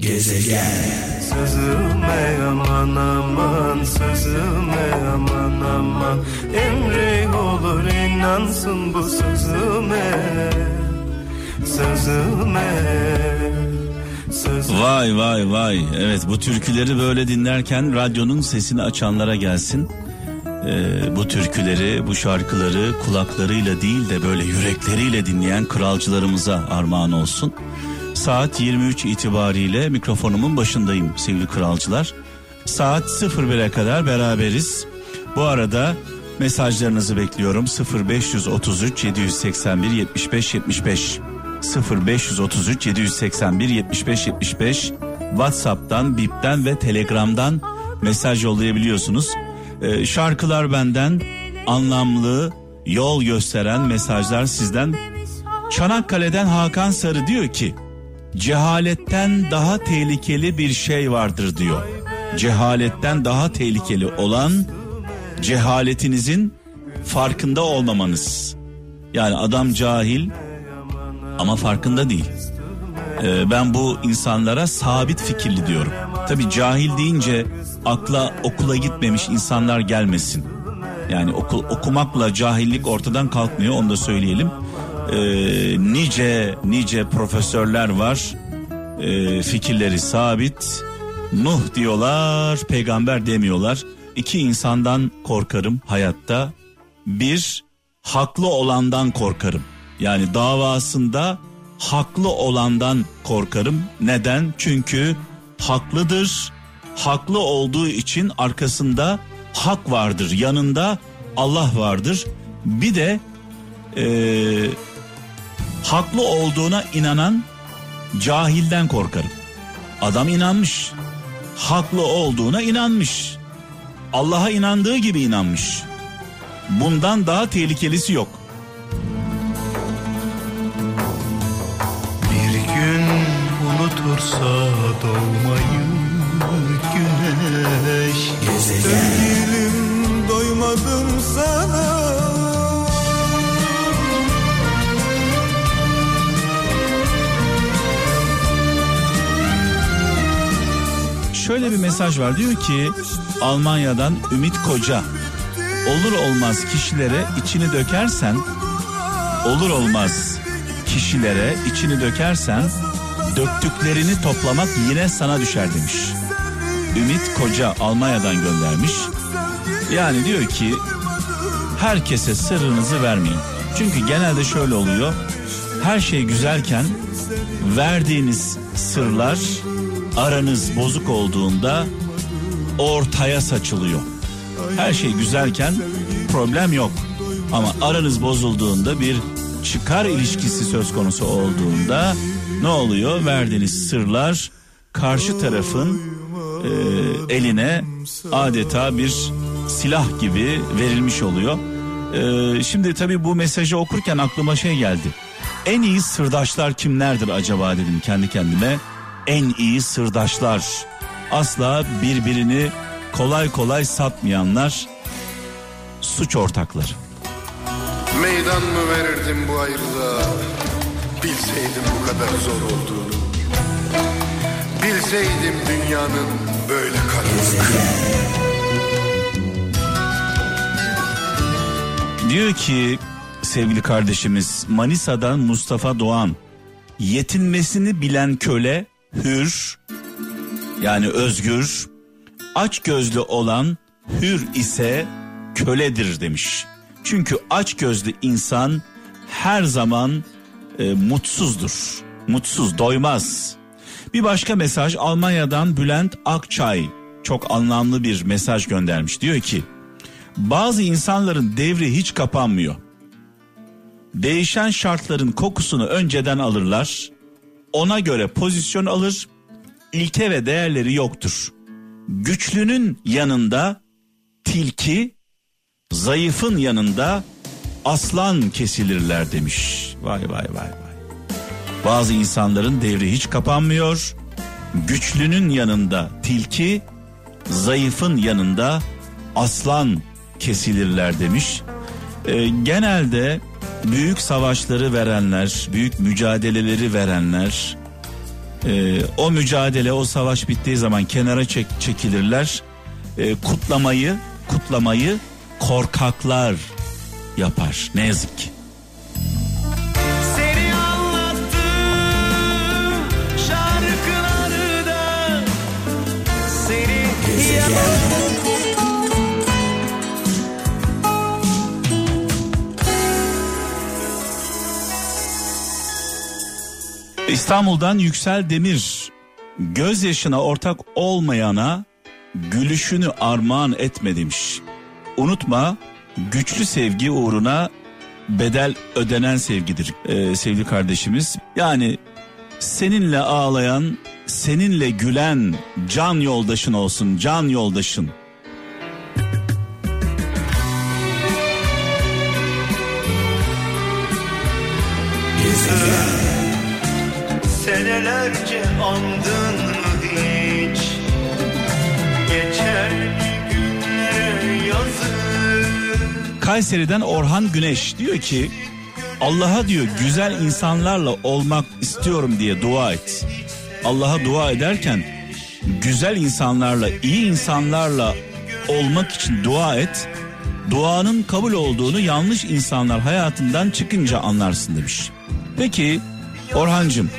Gezegen Sözüme aman aman Sözüme aman aman Emri olur inansın bu sözüme Sözüme Vay vay vay. Evet bu türküleri böyle dinlerken radyonun sesini açanlara gelsin. Ee, bu türküleri, bu şarkıları kulaklarıyla değil de böyle yürekleriyle dinleyen kralcılarımıza armağan olsun. Saat 23 itibariyle mikrofonumun başındayım sevgili kralcılar. Saat 01'e kadar beraberiz. Bu arada mesajlarınızı bekliyorum 0533 781 75 75 0533 781 75 75 WhatsApp'tan, Bip'ten ve Telegram'dan mesaj yollayabiliyorsunuz. Ee, şarkılar benden anlamlı, yol gösteren mesajlar sizden. Çanakkale'den Hakan Sarı diyor ki cehaletten daha tehlikeli bir şey vardır diyor. Cehaletten daha tehlikeli olan cehaletinizin farkında olmamanız. Yani adam cahil ama farkında değil. Ee, ben bu insanlara sabit fikirli diyorum. Tabi cahil deyince akla okula gitmemiş insanlar gelmesin. Yani okul okumakla cahillik ortadan kalkmıyor onu da söyleyelim. Ee, nice nice profesörler var. Ee, fikirleri sabit. Nuh diyorlar, peygamber demiyorlar. İki insandan korkarım hayatta. Bir, haklı olandan korkarım. Yani davasında haklı olandan korkarım. Neden? Çünkü haklıdır. Haklı olduğu için arkasında hak vardır. Yanında Allah vardır. Bir de e, haklı olduğuna inanan cahilden korkarım. Adam inanmış. Haklı olduğuna inanmış. Allah'a inandığı gibi inanmış. Bundan daha tehlikelisi yok. Bir gün unutursa doğmayı güneş Sevgilim doymadım sana Şöyle bir mesaj var diyor ki Almanya'dan Ümit Koca olur olmaz kişilere içini dökersen olur olmaz kişilere içini dökersen döktüklerini toplamak yine sana düşer demiş. Ümit Koca Almanya'dan göndermiş. Yani diyor ki herkese sırrınızı vermeyin. Çünkü genelde şöyle oluyor. Her şey güzelken verdiğiniz sırlar aranız bozuk olduğunda ortaya saçılıyor. Her şey güzelken problem yok. Ama aranız bozulduğunda bir çıkar ilişkisi söz konusu olduğunda ne oluyor? Verdiğiniz sırlar karşı tarafın e, eline adeta bir silah gibi verilmiş oluyor. E, şimdi tabii bu mesajı okurken aklıma şey geldi. En iyi sırdaşlar kimlerdir acaba dedim kendi kendime. En iyi sırdaşlar. Asla birbirini kolay kolay satmayanlar suç ortakları. Meydan mı verirdim bu ayrılığa? Bilseydim bu kadar zor olduğunu. Bilseydim dünyanın böyle karanlık Diyor ki sevgili kardeşimiz Manisa'dan Mustafa Doğan yetinmesini bilen köle hür yani özgür aç gözlü olan hür ise köledir demiş. Çünkü aç gözlü insan her zaman e, mutsuzdur. Mutsuz, doymaz. Bir başka mesaj Almanya'dan Bülent Akçay çok anlamlı bir mesaj göndermiş. Diyor ki bazı insanların devri hiç kapanmıyor. Değişen şartların kokusunu önceden alırlar. Ona göre pozisyon alır. İlke ve değerleri yoktur. Güçlünün yanında tilki, zayıfın yanında aslan kesilirler demiş. Vay vay vay vay. Bazı insanların devri hiç kapanmıyor. Güçlünün yanında tilki, zayıfın yanında aslan kesilirler demiş. Ee, genelde büyük savaşları verenler, büyük mücadeleleri verenler Ee, o mücadele, o savaş bittiği zaman kenara çek, çekilirler. Ee, kutlamayı, kutlamayı korkaklar yapar. Ne yazık ki. İstanbul'dan Yüksel Demir gözyaşına ortak olmayana gülüşünü armağan etme demiş. Unutma güçlü sevgi uğruna bedel ödenen sevgidir ee, sevgili kardeşimiz. Yani seninle ağlayan, seninle gülen can yoldaşın olsun, can yoldaşın. Kayseri'den Orhan Güneş diyor ki Allah'a diyor güzel insanlarla olmak istiyorum diye dua et. Allah'a dua ederken güzel insanlarla, iyi insanlarla olmak için dua et. Duanın kabul olduğunu yanlış insanlar hayatından çıkınca anlarsın demiş. Peki Orhancığım,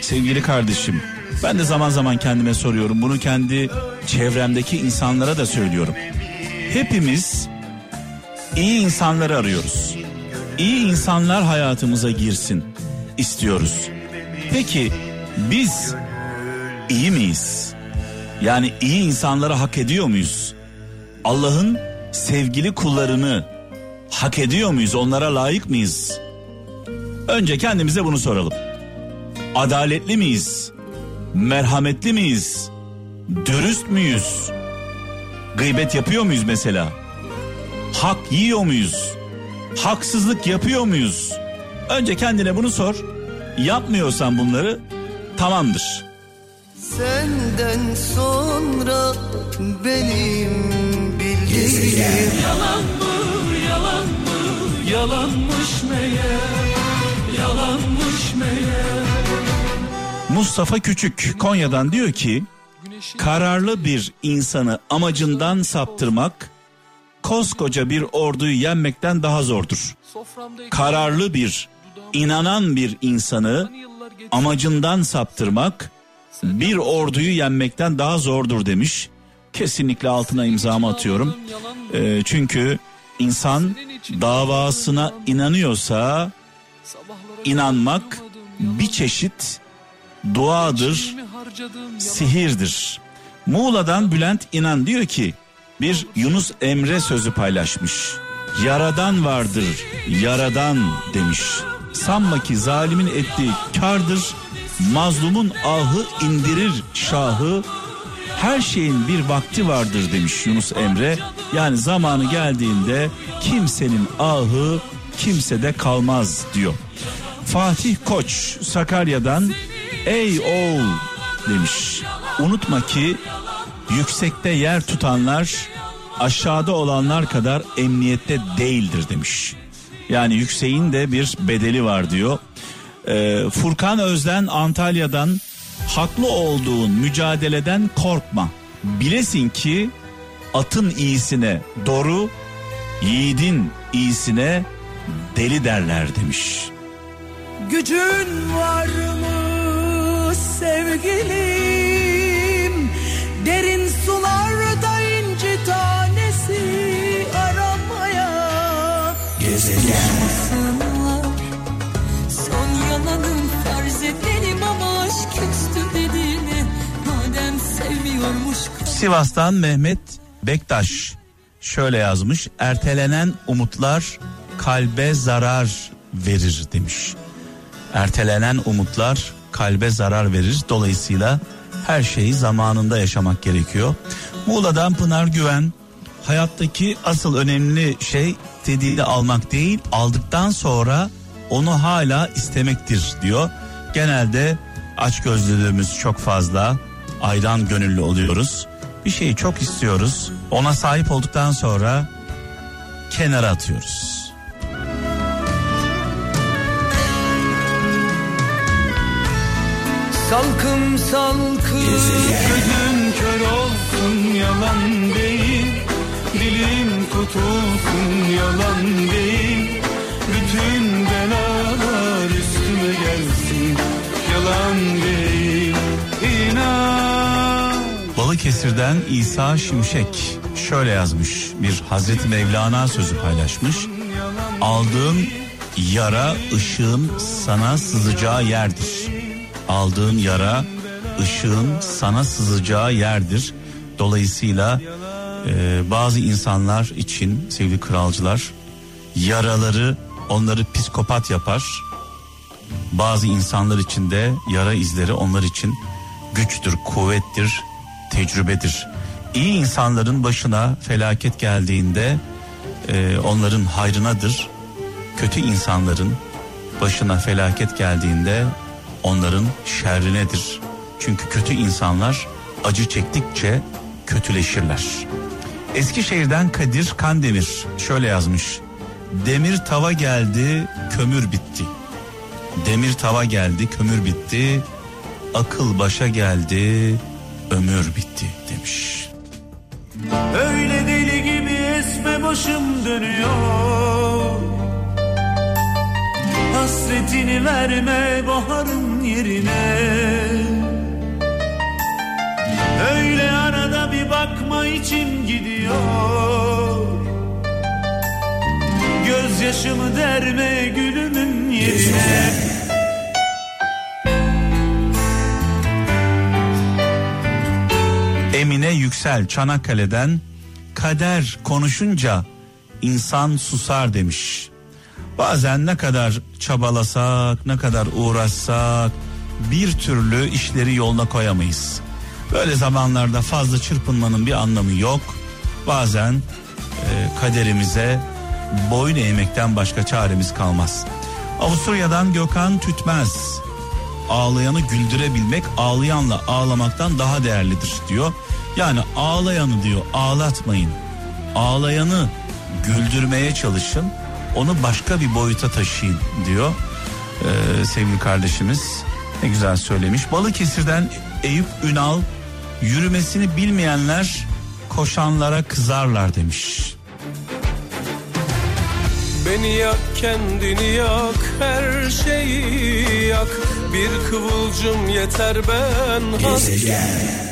sevgili kardeşim, ben de zaman zaman kendime soruyorum. Bunu kendi çevremdeki insanlara da söylüyorum. Hepimiz iyi insanları arıyoruz. İyi insanlar hayatımıza girsin istiyoruz. Peki biz iyi miyiz? Yani iyi insanları hak ediyor muyuz? Allah'ın sevgili kullarını hak ediyor muyuz? Onlara layık mıyız? Önce kendimize bunu soralım. Adaletli miyiz? Merhametli miyiz? Dürüst müyüz? Gıybet yapıyor muyuz mesela? Hak yiyor muyuz? Haksızlık yapıyor muyuz? Önce kendine bunu sor. Yapmıyorsan bunları tamamdır. Senden sonra benim bildiğim Yalan mı yalan mı yalanmış meğer yalanmış meğer Mustafa Küçük Konya'dan diyor ki kararlı bir insanı amacından saptırmak koskoca bir orduyu yenmekten daha zordur. Kararlı bir inanan bir insanı amacından saptırmak bir orduyu yenmekten daha zordur demiş. Kesinlikle altına imzamı atıyorum. Ee, çünkü insan davasına inanıyorsa inanmak bir çeşit duadır, sihirdir. Muğla'dan Bülent İnan diyor ki bir Yunus Emre sözü paylaşmış. Yaradan vardır, yaradan demiş. Sanma ki zalimin ettiği kardır, mazlumun ahı indirir şahı. Her şeyin bir vakti vardır demiş Yunus Emre. Yani zamanı geldiğinde kimsenin ahı kimsede kalmaz diyor. Fatih Koç Sakarya'dan ey oğul demiş. Unutma ki yüksekte yer tutanlar aşağıda olanlar kadar emniyette değildir demiş. Yani yükseğin de bir bedeli var diyor. Ee, Furkan Özden Antalya'dan haklı olduğun mücadeleden korkma. Bilesin ki atın iyisine doğru, yiğidin iyisine deli derler demiş. Gücün var mı sevgilim Derin Sivas'tan Mehmet Bektaş şöyle yazmış. Ertelenen umutlar kalbe zarar verir demiş. Ertelenen umutlar kalbe zarar verir. Dolayısıyla her şeyi zamanında yaşamak gerekiyor. Muğla'dan Pınar Güven hayattaki asıl önemli şey dediğini almak değil aldıktan sonra onu hala istemektir diyor. Genelde aç gözlülüğümüz çok fazla ayran gönüllü oluyoruz. Bir şeyi çok istiyoruz. Ona sahip olduktan sonra kenara atıyoruz. Salkım salkım Gözün kör olsun yalan değil. Dilim tutulsun yalan değil. Bütün belalar üstüme gelsin Yalan değil Balıkesir'den İsa Şimşek şöyle yazmış bir Hazreti Mevlana sözü paylaşmış. Aldığın yara ışığın sana sızacağı yerdir. Aldığın yara ışığın sana sızacağı yerdir. Dolayısıyla e, bazı insanlar için sevgili kralcılar yaraları onları psikopat yapar. Bazı insanlar için de yara izleri onlar için güçtür, kuvvettir, tecrübedir. İyi insanların başına felaket geldiğinde e, onların hayrınadır. Kötü insanların başına felaket geldiğinde onların şerrinedir. Çünkü kötü insanlar acı çektikçe kötüleşirler. Eskişehir'den Kadir Kandemir şöyle yazmış. Demir tava geldi, kömür bitti. Demir tava geldi, kömür bitti. Akıl başa geldi, ömür bitti demiş. Öyle deli gibi esme başım dönüyor. Hasretini verme baharın yerine. Öyle arada bir bakma içim gidiyor. Gözyaşımı derme gülümün yerine Emine Yüksel Çanakkale'den kader konuşunca insan susar demiş. Bazen ne kadar çabalasak, ne kadar uğraşsak bir türlü işleri yoluna koyamayız. Böyle zamanlarda fazla çırpınmanın bir anlamı yok. Bazen e, kaderimize boyun eğmekten başka çaremiz kalmaz. Avusturya'dan Gökhan Tütmez ağlayanı güldürebilmek ağlayanla ağlamaktan daha değerlidir diyor. Yani ağlayanı diyor ağlatmayın. Ağlayanı güldürmeye çalışın. Onu başka bir boyuta taşıyın diyor. Ee, sevgili kardeşimiz ne güzel söylemiş. Balıkesir'den Eyüp Ünal yürümesini bilmeyenler koşanlara kızarlar demiş. Beni yak kendini yak her şeyi yak Bir kıvılcım yeter ben Gezegen